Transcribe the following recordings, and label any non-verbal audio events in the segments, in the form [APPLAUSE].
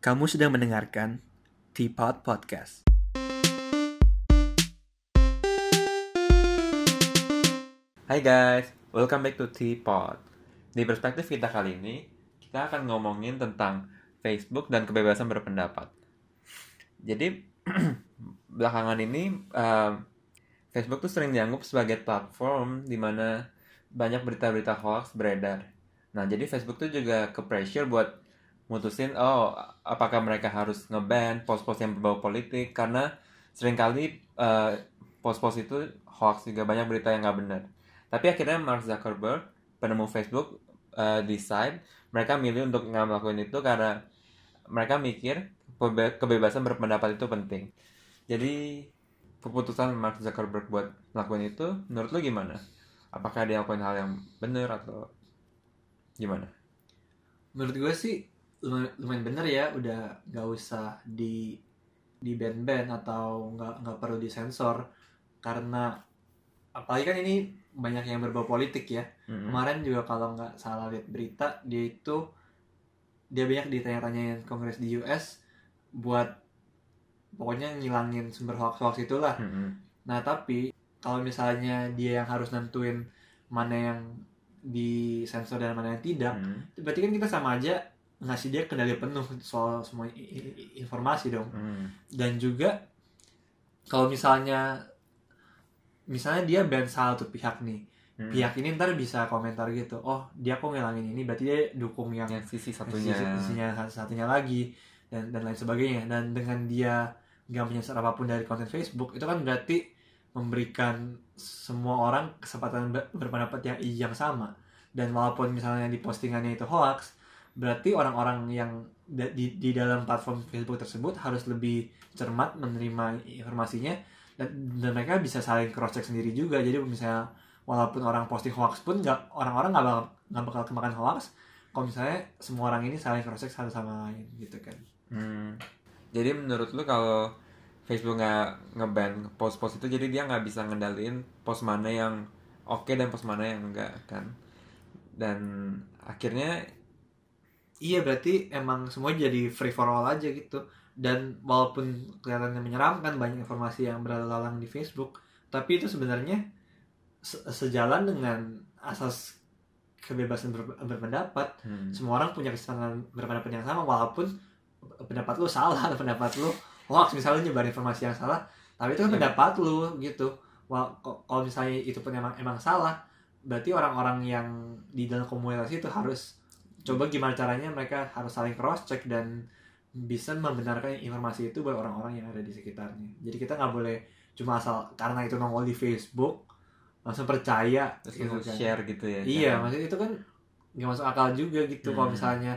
Kamu sedang mendengarkan Teapot Podcast. Hai guys, welcome back to Teapot. Di perspektif kita kali ini, kita akan ngomongin tentang Facebook dan kebebasan berpendapat. Jadi, [CLEARS THROAT] belakangan ini um, Facebook tuh sering dianggap sebagai platform di mana banyak berita-berita hoax beredar. Nah, jadi Facebook tuh juga ke pressure buat mutusin, oh, apakah mereka harus nge-ban post-post yang berbau politik karena sering kali uh, post-post itu hoax juga banyak berita yang nggak benar. Tapi akhirnya Mark Zuckerberg, penemu Facebook, uh, decide mereka milih untuk nggak melakukan itu karena mereka mikir kebebasan berpendapat itu penting. Jadi keputusan Mark Zuckerberg buat melakukan itu, menurut lo gimana? Apakah dia melakukan hal yang benar atau gimana? menurut gue sih lumayan, bener ya udah nggak usah di di band band atau nggak nggak perlu disensor karena apalagi kan ini banyak yang berbau politik ya Mm-mm. kemarin juga kalau nggak salah lihat berita dia itu dia banyak ditanya-tanyain kongres di US buat pokoknya ngilangin sumber hoax-hoax itulah Mm-mm. Nah, tapi kalau misalnya dia yang harus nentuin mana yang disensor dan mana yang tidak, Mm. berarti kan kita sama aja ngasih dia kendali penuh soal semua informasi dong. Mm. Dan juga kalau misalnya misalnya dia ban salah satu pihak nih, Mm. pihak ini ntar bisa komentar gitu, oh dia kok ngilangin ini, berarti dia dukung yang yang sisi satunya. sisi- sisinya satunya lagi dan dan lain sebagainya dan dengan dia nggak menyensor apa pun dari konten Facebook itu kan berarti memberikan semua orang kesempatan ber- berpendapat yang yang sama dan walaupun misalnya di postingannya itu hoax berarti orang-orang yang di di dalam platform Facebook tersebut harus lebih cermat menerima informasinya dan, dan mereka bisa saling cross check sendiri juga jadi misalnya walaupun orang posting hoax pun nggak orang-orang nggak bakal nggak bakal kemakan hoax kalau misalnya semua orang ini saling cross check satu sama lain gitu kan Hmm. Jadi menurut lu kalau Facebook nggak ngeban post-post itu jadi dia nggak bisa ngendaliin post mana yang oke dan post mana yang enggak kan? Dan akhirnya iya berarti emang semua jadi free for all aja gitu. Dan walaupun kelihatannya menyeramkan banyak informasi yang berlalang di Facebook tapi itu sebenarnya se- sejalan dengan asas kebebasan ber- berpendapat. Hmm, semua orang punya kesempatan berpendapat yang sama walaupun pendapat lu salah [LAUGHS] pendapat lu hoax misalnya nyebar informasi yang salah. Tapi itu kan Iya. pendapat lu gitu. Kalau misalnya itu pun emang emang salah berarti orang-orang yang di dalam komunitas itu harus coba gimana caranya mereka harus saling cross check dan bisa membenarkan informasi itu buat orang-orang yang ada di sekitarnya jadi kita nggak boleh cuma asal karena itu nongol di Facebook langsung percaya terus gitu kan. share gitu ya. Iya, kan? maksudnya itu kan nggak masuk akal juga gitu kalau Hmm. misalnya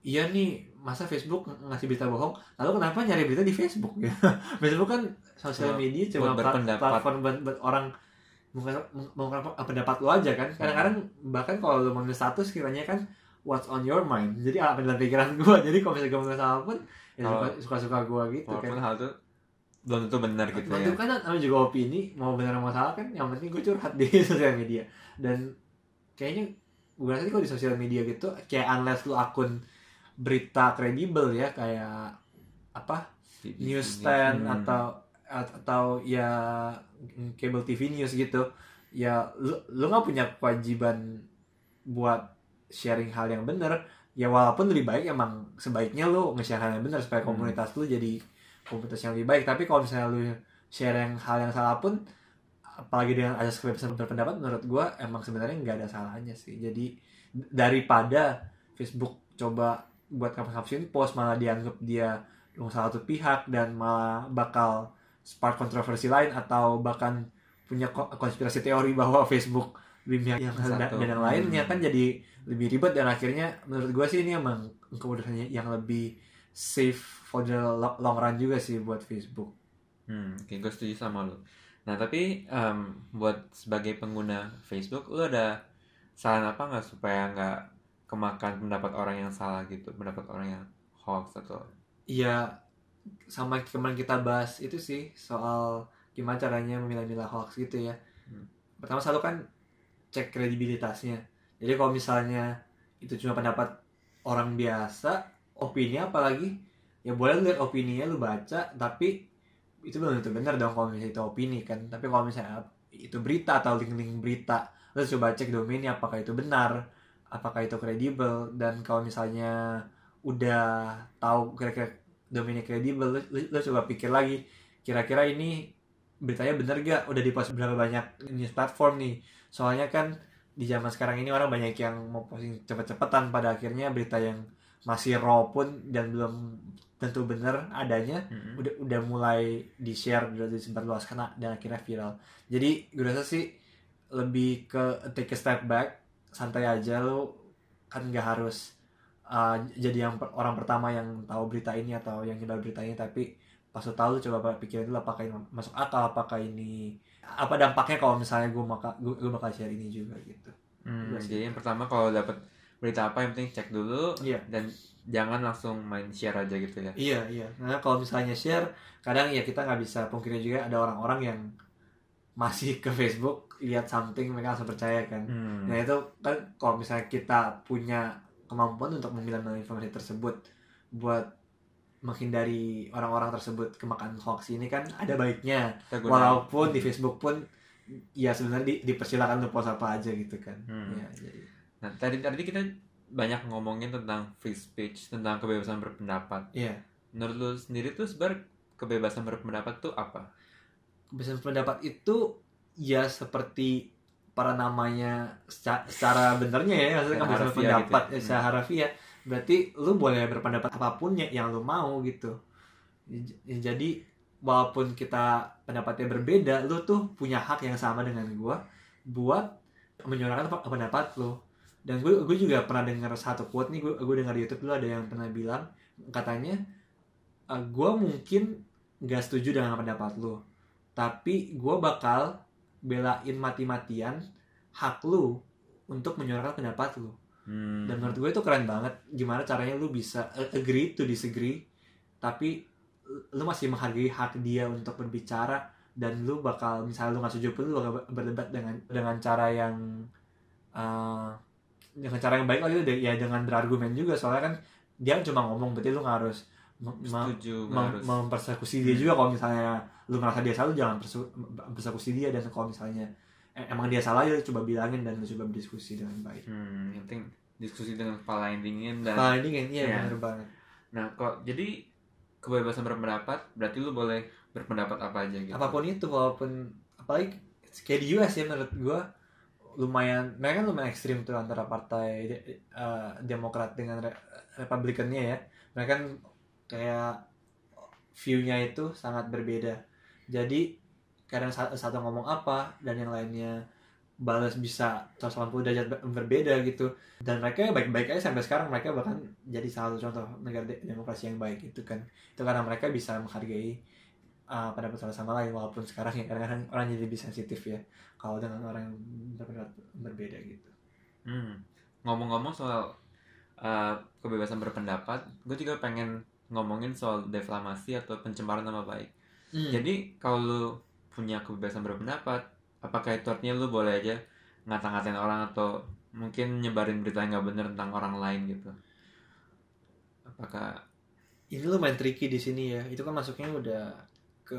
iya nih masa Facebook ng- ngasih berita bohong, lalu kenapa nyari berita di Facebook ya? [LAUGHS] Facebook kan sosial media cuma platform buat, buat orang mengungkapkan pendapat lu aja kan. Kadang-kadang bahkan kalau lu menulis status kiranya kan what's on your mind. Jadi apa dalam pikiran gua. [LAUGHS] Jadi kalau misalnya gua menulis apa pun ya suka- suka-suka gua gitu Walaupun kan. hal itu belum tentu benar gitu ya. itu kan namanya juga opini, mau benar mau salah kan yang penting gue curhat di [LAUGHS] sosial media. Dan kayaknya gue rasa sih kalau di sosial media gitu kayak unless lu akun berita kredibel ya kayak apa news stand Hmm. atau atau ya cable TV news gitu ya lu lu nggak punya kewajiban buat sharing hal yang benar ya walaupun lebih baik emang sebaiknya lu nge-share hal yang benar supaya Hmm. komunitas lu jadi komunitas yang lebih baik tapi kalau misalnya lu share yang hal yang salah pun apalagi dengan asas kebebasan berpendapat menurut gua emang sebenarnya nggak ada salahnya sih jadi daripada Facebook coba buat kampus-kampusin post malah dianggap dia salah satu pihak dan malah bakal spark kontroversi lain atau bahkan punya ko- konspirasi teori bahwa Facebook lebih pihak yang dan, Satu. dan yang lainnya kan jadi lebih ribet dan akhirnya menurut gua sih ini emang kemudahannya yang lebih safe for the lo- long run juga sih buat Facebook. Hmm, oke, gue setuju sama lu. Nah, tapi em, buat sebagai pengguna Facebook, lu ada saran apa nggak supaya nggak kemakan pendapat orang yang salah gitu, pendapat orang yang hoax atau Iya, sama kemarin kita bahas itu sih soal gimana caranya memilah-milah hoax gitu ya. Hmm. Pertama selalu kan cek kredibilitasnya. Jadi kalau misalnya itu cuma pendapat orang biasa, opini apalagi ya boleh lihat opininya lu baca tapi itu belum tentu benar dong kalau misalnya itu opini kan tapi kalau misalnya itu berita atau link-link berita lu coba cek domainnya apakah itu benar apakah itu kredibel dan kalau misalnya udah tahu kira-kira domainnya kredibel lu, lu coba pikir lagi kira-kira ini beritanya bener gak? Udah dipost berapa banyak news platform nih? Soalnya kan di zaman sekarang ini orang banyak yang mau posting cepet-cepetan. Pada akhirnya berita yang masih raw pun dan belum tentu bener adanya Mm-mm. udah udah mulai di share udah disebar luas karena dan akhirnya viral. Jadi gue rasa sih lebih ke take a step back santai aja. Lo kan nggak harus uh, jadi yang per- orang pertama yang tahu berita ini atau yang nyebar berita ini tapi pas lo tahu lo coba pikirin dulu apakah ini masuk akal apakah ini apa dampaknya kalau misalnya gue maka gue, gue bakal share ini juga gitu Hmm, jadi yang pertama kalau dapat berita apa yang penting cek dulu Iya. dan jangan langsung main share aja gitu ya. Iya iya. Nah kalau misalnya share, kadang ya kita nggak bisa pungkiri juga ada orang-orang yang masih ke Facebook lihat something mereka langsung percaya kan. Hmm. Nah itu kan kalau misalnya kita punya kemampuan untuk memilah informasi tersebut buat menghindari orang-orang tersebut kemakan hoax ini kan ada baiknya. Kita gunain. Walaupun di Facebook pun ya sebenarnya di, dipersilakan untuk post apa aja gitu kan. Hmm. Ya, jadi. Nah, tadi tadi kita banyak ngomongin tentang free speech, tentang kebebasan berpendapat. Iya. Menurut lu sendiri tuh sebenarnya kebebasan berpendapat tuh apa? kebebasan pendapat itu ya seperti para namanya secara, secara benernya ya maksudnya kebebasan harfiah pendapat gitu ya. ya, secara harfiah berarti lu boleh berpendapat apa pun ya yang lu mau gitu. J- jadi walaupun kita pendapatnya berbeda lu tuh punya hak yang sama dengan gua buat menyuarakan pe- pendapat lu. Dan gue gue juga pernah dengar satu quote nih gue gue dengar di YouTube dulu ada yang pernah bilang katanya "Eh, gue mungkin nggak setuju dengan pendapat lu tapi gue bakal belain mati-matian hak lu untuk menyuarakan pendapat lu Hmm. dan menurut gue itu keren banget gimana caranya lu bisa uh, agree to disagree tapi lu masih menghargai hak dia untuk berbicara dan lu bakal misalnya lu nggak setuju pun lu bakal ber- berdebat dengan dengan cara yang uh, dengan cara yang baik lagi de- ya dengan berargumen juga soalnya kan dia cuma ngomong berarti lu nggak harus setuju mem- harus. mempersekusi dia juga kalau misalnya lu merasa dia salah jangan persekusi dia dan kalau misalnya eh, emang dia salah ya coba bilangin dan coba berdiskusi dengan baik Hmm, yang penting diskusi dengan kepala yang dingin dan nah ini kan iya Iya. bener banget nah kok jadi kebebasan berpendapat berarti lu boleh berpendapat apa aja gitu. apa pun itu walaupun apalagi kayak di US ya menurut gua lumayan mereka kan lumayan ekstrim tuh antara partai eh, Demokrat dengan re- Republikannya ya mereka kan kayak view-nya itu sangat berbeda jadi kadang sa- satu ngomong apa dan yang lainnya balas bisa 180 derajat ber- berbeda gitu dan mereka baik-baik aja sampai sekarang mereka bahkan jadi salah satu contoh negara de- demokrasi yang baik itu kan itu karena mereka bisa menghargai uh, pendapat satu sama lain walaupun sekarang ya kadang-kadang orang jadi lebih sensitif ya kalau dengan orang yang berpendapat berbeda gitu Hmm. Ngomong-ngomong soal uh, kebebasan berpendapat, gue juga pengen ngomongin soal defamasi atau pencemaran nama baik. Hmm. Jadi kalau punya kebebasan berpendapat, apakah itu artinya lu boleh aja ngata-ngatain orang atau mungkin nyebarin berita yang nggak bener tentang orang lain gitu? Apakah ini lumayan tricky di sini ya itu kan masuknya udah ke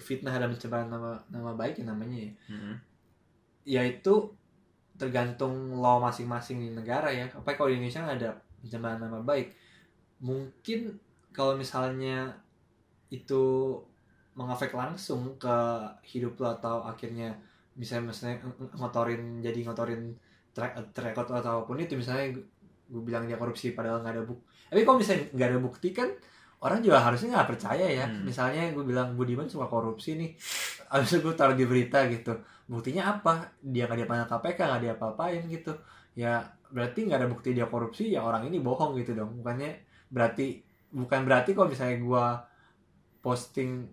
fitnah dan pencemaran nama nama baik ya namanya ya Hmm. ya itu tergantung law masing-masing di negara ya apa kalau di Indonesia kan ada pencemaran nama baik mungkin kalau misalnya itu mengefek langsung ke hidup lo atau akhirnya misalnya misalnya ng- ngotorin jadi ngotorin track track atau apa pun itu misalnya gue bilang dia korupsi padahal nggak ada bukti. Tapi kalau misalnya nggak ada bukti kan orang juga harusnya nggak percaya ya. Hmm. misalnya gue bilang Budiman suka korupsi nih. [LAUGHS] Abis itu gue taruh di berita gitu. Buktinya apa? Dia nggak diapain KPK nggak dia apa-apain gitu. Ya berarti nggak ada bukti dia korupsi ya orang ini bohong gitu dong. Bukannya berarti bukan berarti kalau misalnya gue posting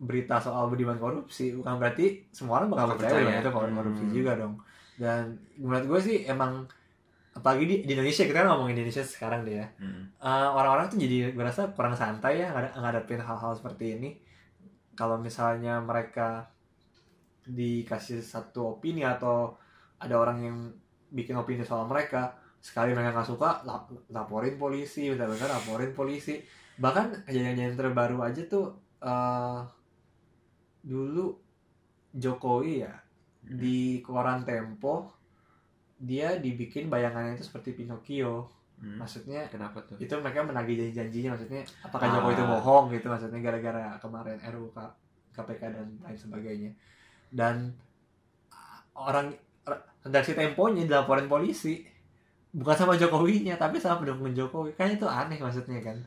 berita soal Budiman korupsi bukan berarti semua orang bakal percaya dong itu korupsi Hmm. juga dong. Dan menurut gue sih emang apalagi di, di Indonesia kita kan ngomong Indonesia sekarang deh ya. Hmm. Eh, orang-orang tuh jadi gue rasa kurang santai ya ngada- ngadepin hal-hal seperti ini. Kalau misalnya mereka dikasih satu opini atau ada orang yang bikin opini soal mereka sekali mereka nggak suka lap- laporin polisi benar-benar laporin polisi. Bahkan kejadian-kejadian terbaru aja tuh eh dulu Jokowi ya di koran Tempo dia dibikin bayangannya itu seperti Pinocchio Hmm. maksudnya Kenapa tuh? itu mereka menagih janji-janjinya maksudnya apakah Ah. Jokowi itu bohong gitu maksudnya gara-gara kemarin RUU KPK dan lain sebagainya dan orang re- redaksi Temponya dilaporin polisi bukan sama Jokowinya tapi sama pendukung Jokowi kan itu aneh maksudnya kan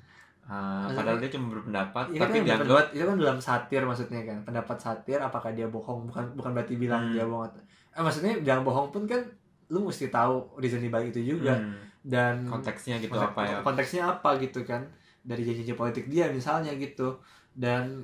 Ah, Maksudnya- padahal dia cuma berpendapat, Iya tapi kan dianggap itu kan dalam satir maksudnya kan pendapat satir apakah dia bohong bukan bukan berarti bilang Hmm. dia bohong eh maksudnya bilang bohong pun kan lu mesti tahu reason di balik itu juga hmm, dan konteksnya gitu Konteks- apa ya? konteksnya apa gitu kan dari janji-janji politik dia misalnya gitu dan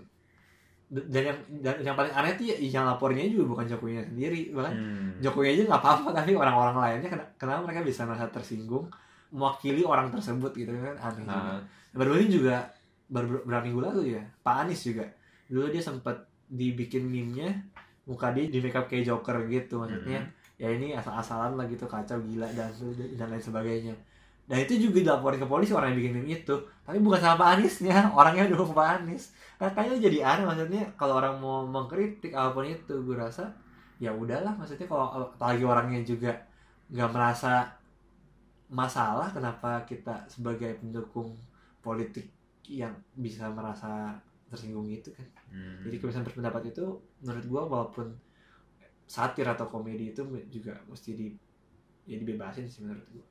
dan yang dan yang paling aneh tuh ya, yang lapornya juga bukan Jokowi sendiri bahkan Hmm. Jokowi aja nggak apa-apa tapi orang-orang lainnya ken- kenapa mereka bisa merasa tersinggung mewakili orang tersebut gitu kan aneh juga. Baru ini juga baru beberapa minggu lalu ya Pak Anies juga. Dulu dia sempat dibikin meme-nya muka dia di makeup kayak Joker gitu maksudnya. Ya ini asal-asalan lah gitu kacau gila dan dan lain sebagainya. Dan itu juga dilaporin ke polisi orang yang bikin meme itu. Tapi bukan sama Pak Aniesnya [LAUGHS] orangnya dukung Pak Anies. Makanya jadi aneh maksudnya kalau orang mau mengkritik apa pun itu gue rasa ya udahlah maksudnya kalau apalagi orangnya juga nggak merasa masalah kenapa kita sebagai pendukung politik yang bisa merasa tersinggung gitu kan hmm. jadi kebebasan berpendapat itu menurut gua walaupun satir atau komedi itu juga mesti di ya dibebasin sih menurut gua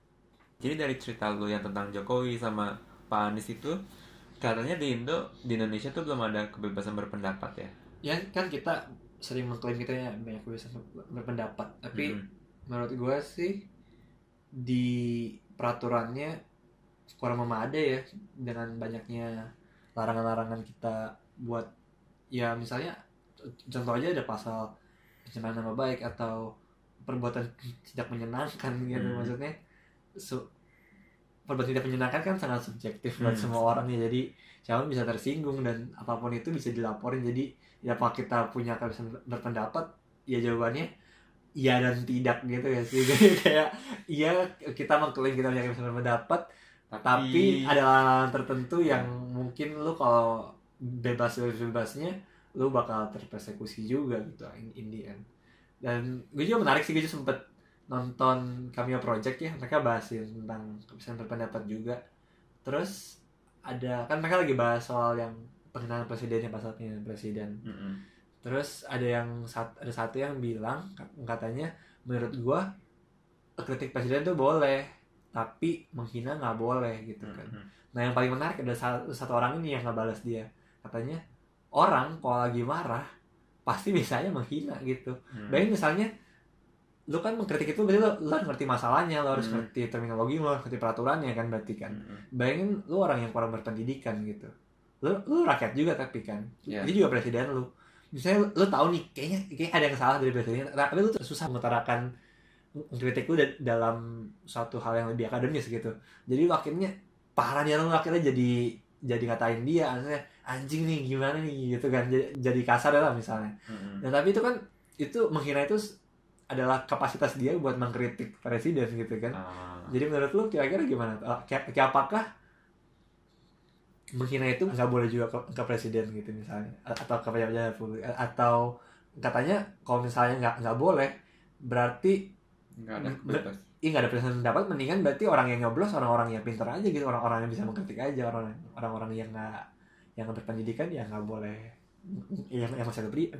Jadi dari cerita lu yang tentang Jokowi sama Pak Anies itu katanya di Indo di Indonesia tuh belum ada kebebasan berpendapat ya. ya kan kita sering mengklaim kita ya banyak kebebasan berpendapat tapi Hmm. menurut gua sih di peraturannya kurang memadai ya dengan banyaknya larangan-larangan kita buat ya misalnya contoh aja ada pasal pencemaran nama baik atau perbuatan tidak menyenangkan gitu Hmm. maksudnya su- perbuatan tidak menyenangkan kan sangat subjektif buat Hmm. semua orang ya jadi siapa bisa tersinggung dan apa pun itu bisa dilaporin jadi ya apa kita punya kebebasan berpendapat ya jawabannya iya dan tidak gitu ya sih [LAUGHS] Jadi kayak iya kita mengklaim kita punya kebebasan berpendapat tapi ada larangan tertentu yang mungkin lu kalau bebas bebasnya lu bakal terpersekusi juga gitu in, in the end. Dan gue juga menarik sih gue juga sempet nonton Cameo Project ya mereka bahasin tentang kebebasan berpendapat juga. Terus ada kan mereka lagi bahas soal yang penghinaan presiden ya pasal penghinaan presiden. Mm-mm. terus ada yang ada satu yang bilang katanya menurut gua kritik presiden tuh boleh tapi menghina nggak boleh gitu kan Mm-mm. nah yang paling menarik ada satu, satu orang ini yang nggak balas dia katanya orang kalau lagi marah pasti biasanya menghina gitu Hmm. bayangin misalnya lu kan mengkritik itu berarti lu, lu harus ngerti masalahnya lu harus Hmm. ngerti terminologi lu harus ngerti peraturannya kan berarti kan Mm-mm. bayangin lu orang yang kurang berpendidikan gitu lu lu rakyat juga tapi kan Iya. dia juga presiden lu misalnya lu, lu tahu nih kayaknya kayaknya ada yang salah dari presiden tapi lu susah mengutarakan kritik lu da- dalam suatu hal yang lebih akademis gitu. Jadi akhirnya parah dia lu akhirnya jadi jadi ngatain dia. Akhirnya anjing nih gimana nih? gitu kan. Jadi, jadi kasar lah misalnya. Mm-mm. dan tapi itu kan itu menghina itu adalah kapasitas dia buat mengkritik presiden gitu kan. Ah. jadi menurut lu kira-kira gimana? Kayak, apakah menghina itu nggak boleh juga ke, ke presiden gitu misalnya? Atau ke pejabat publik? Atau katanya kalau misalnya nggak nggak boleh berarti nggak ada bebas. ih nggak ada presiden pendapat mendingan berarti orang yang nyoblos orang-orang yang pintar aja gitu orang-orang yang bisa mengkritik aja orang orang-orang yang nggak yang berpendidikan ya nggak boleh yang yang masih pri-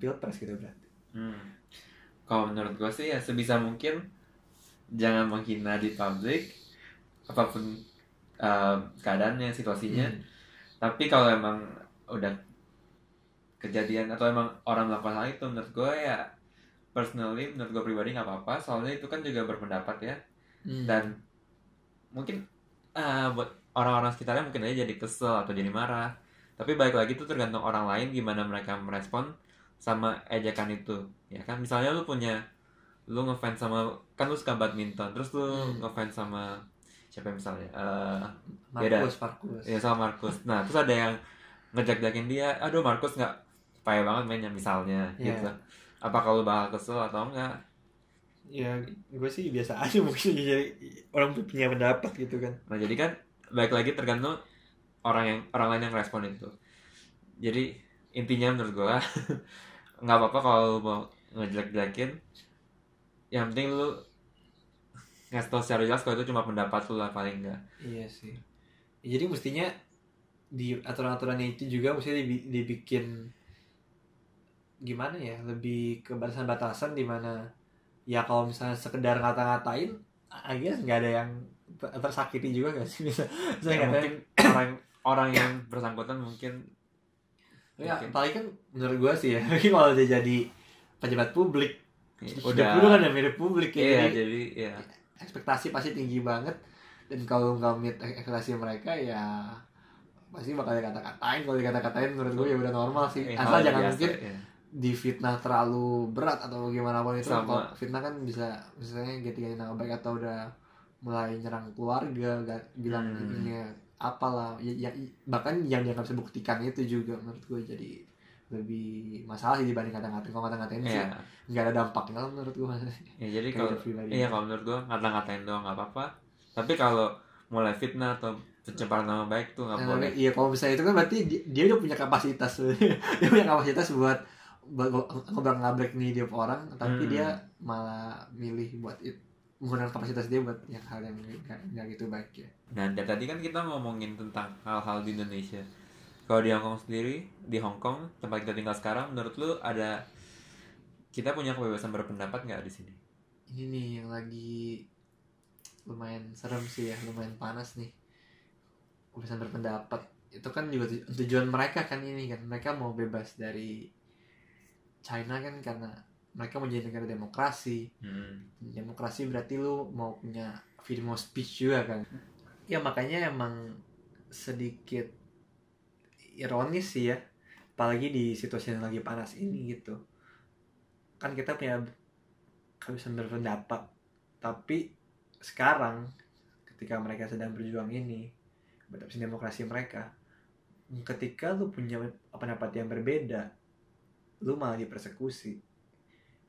pilpres gitu berarti Hmm. Kalau menurut gue sih ya sebisa mungkin jangan menghina di publik apa pun uh, keadaannya situasinya. Hmm. Tapi kalau emang udah kejadian atau emang orang melakukan hal itu menurut gue ya personally menurut gue pribadi nggak apa-apa soalnya itu kan juga berpendapat ya Hmm. dan mungkin ah, buat orang-orang sekitarnya mungkin aja jadi kesel atau jadi marah tapi balik lagi itu tergantung orang lain gimana mereka merespon sama ejekan itu ya kan misalnya lu punya lu ngefans sama kan lu suka badminton terus lu Hmm. ngefans sama siapa misalnya Eh, beda. Markus Markus ya sama Markus nah terus ada yang ngejek-jekin dia aduh Markus nggak payah banget mainnya misalnya Iya. gitu apa kalau bakal kesel atau enggak? Ya gue sih biasa aja [LAUGHS] mungkin jadi orang punya pendapat gitu kan. Nah jadi kan balik lagi tergantung orang yang orang lain yang respon itu. Jadi intinya menurut gue [LAUGHS] nggak apa-apa kalau mau ngejelek-jelekin. Yang penting lu ngasih tau secara jelas kalau itu cuma pendapat lu lah paling enggak Iya sih. Jadi mestinya di aturan-aturannya itu juga mesti dibi- dibikin gimana ya lebih ke batasan-batasan di mana ya kalau misalnya sekedar ngata-ngatain aja nggak ada yang ter- tersakiti juga gak sih? [LAUGHS] Bisa saya Ya, mungkin orang orang yang bersangkutan mungkin ya mungkin. paling kan menurut gua sih ya [LAUGHS] mungkin kalau dia jadi pejabat publik ya, udah. dulu kan udah mirip publik ya iya jadi jadi ya ekspektasi pasti tinggi banget. Dan kalau nggak meet ekspektasi mereka ya pasti bakal dikata-katain. Kalau dikata-katain menurut gue ya udah normal sih. Eh, asal jangan biasa, mungkin ya. Difitnah terlalu berat atau gimana pun itu Sama. kalau fitnah kan bisa misalnya ganti-ganti nama baik atau udah mulai nyerang keluarga gak, bilang Hmm. ini apalah ya, ya, bahkan yang dia nggak bisa buktikan itu juga menurut gue jadi lebih masalah sih dibanding kata-katain kalau kata-katain sih Iya. nggak ada dampaknya lah menurut gue Ya, jadi kalau iya kalau menurut gua ngata-ngatain doang nggak apa-apa. Tapi kalau mulai fitnah atau pencemaran nama baik tuh nggak Nah, boleh. Iya kalau misalnya itu kan berarti dia, dia udah punya kapasitas [LAUGHS] dia punya kapasitas buat ngobrol ngabrek nih hidup orang tapi Hmm. dia malah milih buat it, menggunakan kapasitas dia buat yang hal yang nggak gitu baik ya. Nah, dari tadi kan kita ngomongin tentang hal-hal di Indonesia. Kalau di Hongkong sendiri, di Hongkong tempat kita tinggal sekarang, menurut lu ada kita punya kebebasan berpendapat nggak di sini? Ini nih yang lagi lumayan serem sih ya lumayan panas nih kebebasan berpendapat itu kan juga tu- tujuan mereka kan ini kan mereka mau bebas dari China kan karena mereka mau jadi negara demokrasi. Hmm. demokrasi berarti lu mau punya freedom of speech juga kan? Ya makanya emang sedikit ironis sih ya. Apalagi di situasi yang lagi panas ini gitu. Kan kita punya kebebasan berpendapat. Tapi sekarang ketika mereka sedang berjuang ini batasan demokrasi mereka ketika lu punya pendapat yang berbeda lu malah dipersekusi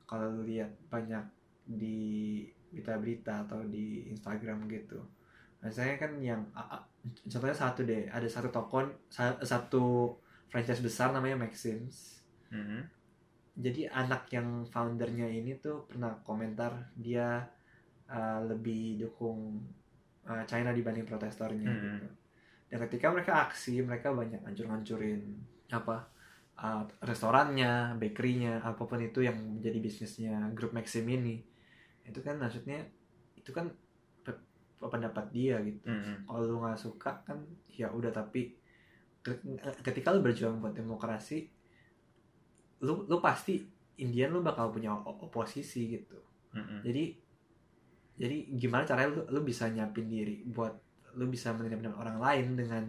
kalau lu lihat banyak di berita-berita atau di Instagram gitu Misalnya kan yang contohnya satu deh ada satu toko sa- satu franchise besar namanya Maxims Hmm. jadi anak yang foundernya ini tuh pernah komentar dia uh, lebih dukung uh, China dibanding protestornya Hmm. gitu. Dan ketika mereka aksi, mereka banyak hancur-hancurin apa uh, restorannya, bakerynya, apa pun itu yang menjadi bisnisnya grup Maxim ini. Itu kan maksudnya itu kan pe- pendapat dia gitu. Hmm. Kalau lu nggak suka kan ya udah tapi ke- ketika lu berjuang buat demokrasi lu lu pasti Indian lu bakal punya oposisi gitu Hmm. jadi jadi gimana caranya lu, lu bisa nyiapin diri buat lu bisa menerima orang lain dengan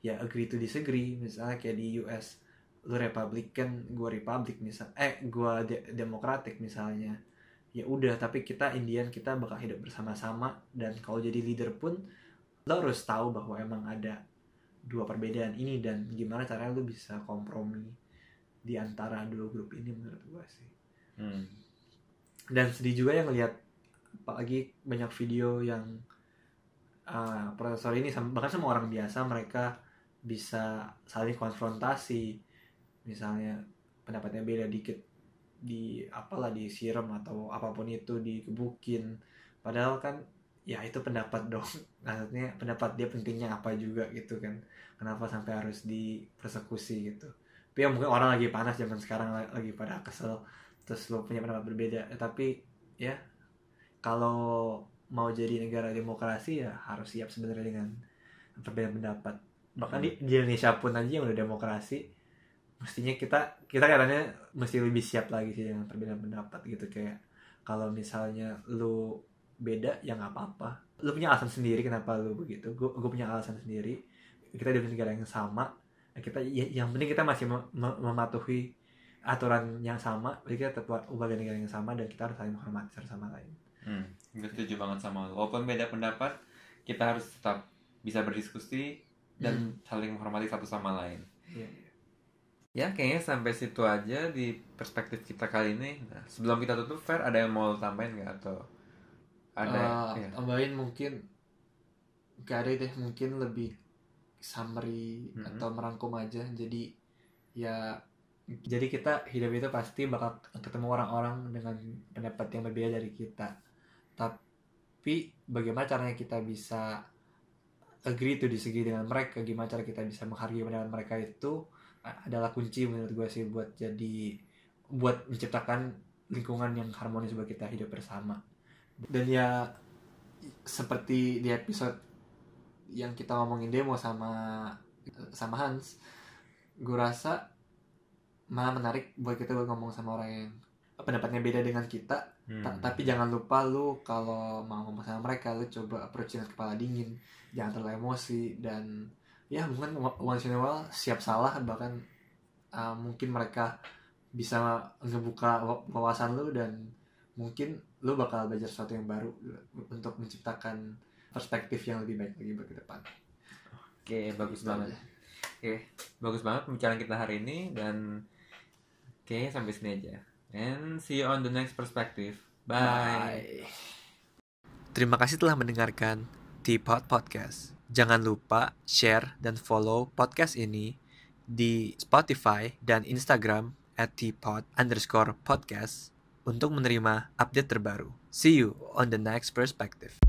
ya agree to disagree misalnya kayak di US lu Republican gua Republic misal eh gua de- Democratic misalnya. Ya udah tapi kita Indian kita bakal hidup bersama-sama. Dan kalau jadi leader pun lo harus tahu bahwa emang ada dua perbedaan ini dan gimana caranya lu bisa kompromi di antara dua grup ini menurut gua sih. Hmm. dan sedih juga yang ngelihat apalagi banyak video yang uh, profesor ini bahkan sama orang biasa mereka bisa saling konfrontasi misalnya pendapatnya beda dikit di apalah disiram atau apa pun itu dikebukin. Padahal kan ya itu pendapat [LAUGHS] dong. Maksudnya pendapat dia pentingnya apa juga gitu kan. Kenapa sampai harus dipersekusi gitu. Tapi ya mungkin orang lagi panas zaman sekarang la- lagi pada kesel. Terus lo punya pendapat berbeda. Eh, tapi ya kalau mau jadi negara demokrasi ya harus siap sebenarnya dengan perbedaan pendapat. Bahkan di, di Indonesia pun aja yang udah demokrasi mestinya kita kita katanya mesti lebih siap lagi sih dengan perbedaan pendapat gitu. Kayak kalau misalnya lu beda ya nggak apa-apa. Lu punya alasan sendiri kenapa lu begitu. Gue punya alasan sendiri. Kita di negara yang sama. Kita ya- yang penting kita masih mem- mem- mematuhi aturan yang sama. Jadi kita tetap warga negara yang sama dan kita harus saling menghormati satu sama lain. Hmm, gue setuju banget sama lo. Walaupun beda pendapat, kita harus tetap bisa berdiskusi dan saling menghormati satu sama lain. Iya. Ya, kayaknya sampai situ aja di perspektif kita kali ini. Nah, sebelum kita tutup, Fer, ada yang mau tambahin nggak? Atau ada? Eh, ya. tambahin mungkin gak ada deh mungkin lebih summary Mm-mm. atau merangkum aja jadi ya jadi kita hidup itu pasti bakal ketemu orang-orang dengan pendapat yang berbeda dari kita tapi bagaimana caranya kita bisa agree to disagree dengan mereka gimana cara kita bisa menghargai pandangan mereka itu adalah kunci menurut gue sih buat jadi buat menciptakan lingkungan yang harmonis buat kita hidup bersama dan ya seperti di episode yang kita ngomongin demo sama sama Hans gue rasa malah menarik buat kita buat ngomong sama orang yang pendapatnya beda dengan kita Hmm. Ta- tapi jangan lupa lu kalau mau ngomong sama mereka lu coba approach dengan kepala dingin jangan terlalu emosi dan ya mungkin once in a while siap salah bahkan uh, mungkin mereka bisa ngebuka wa- wawasan lu dan mungkin lu bakal belajar sesuatu yang baru untuk menciptakan perspektif yang lebih baik lagi buat ke depan. Oke, bagus Gitu banget. aja. Oke, bagus banget pembicaraan kita hari ini dan oke sampai sini aja. And see you on the next perspective. Bye. Terima kasih telah mendengarkan Teapot Podcast. Jangan lupa share dan follow podcast ini di Spotify dan Instagram at teapot underscore podcast untuk menerima update terbaru. See you on the next perspective.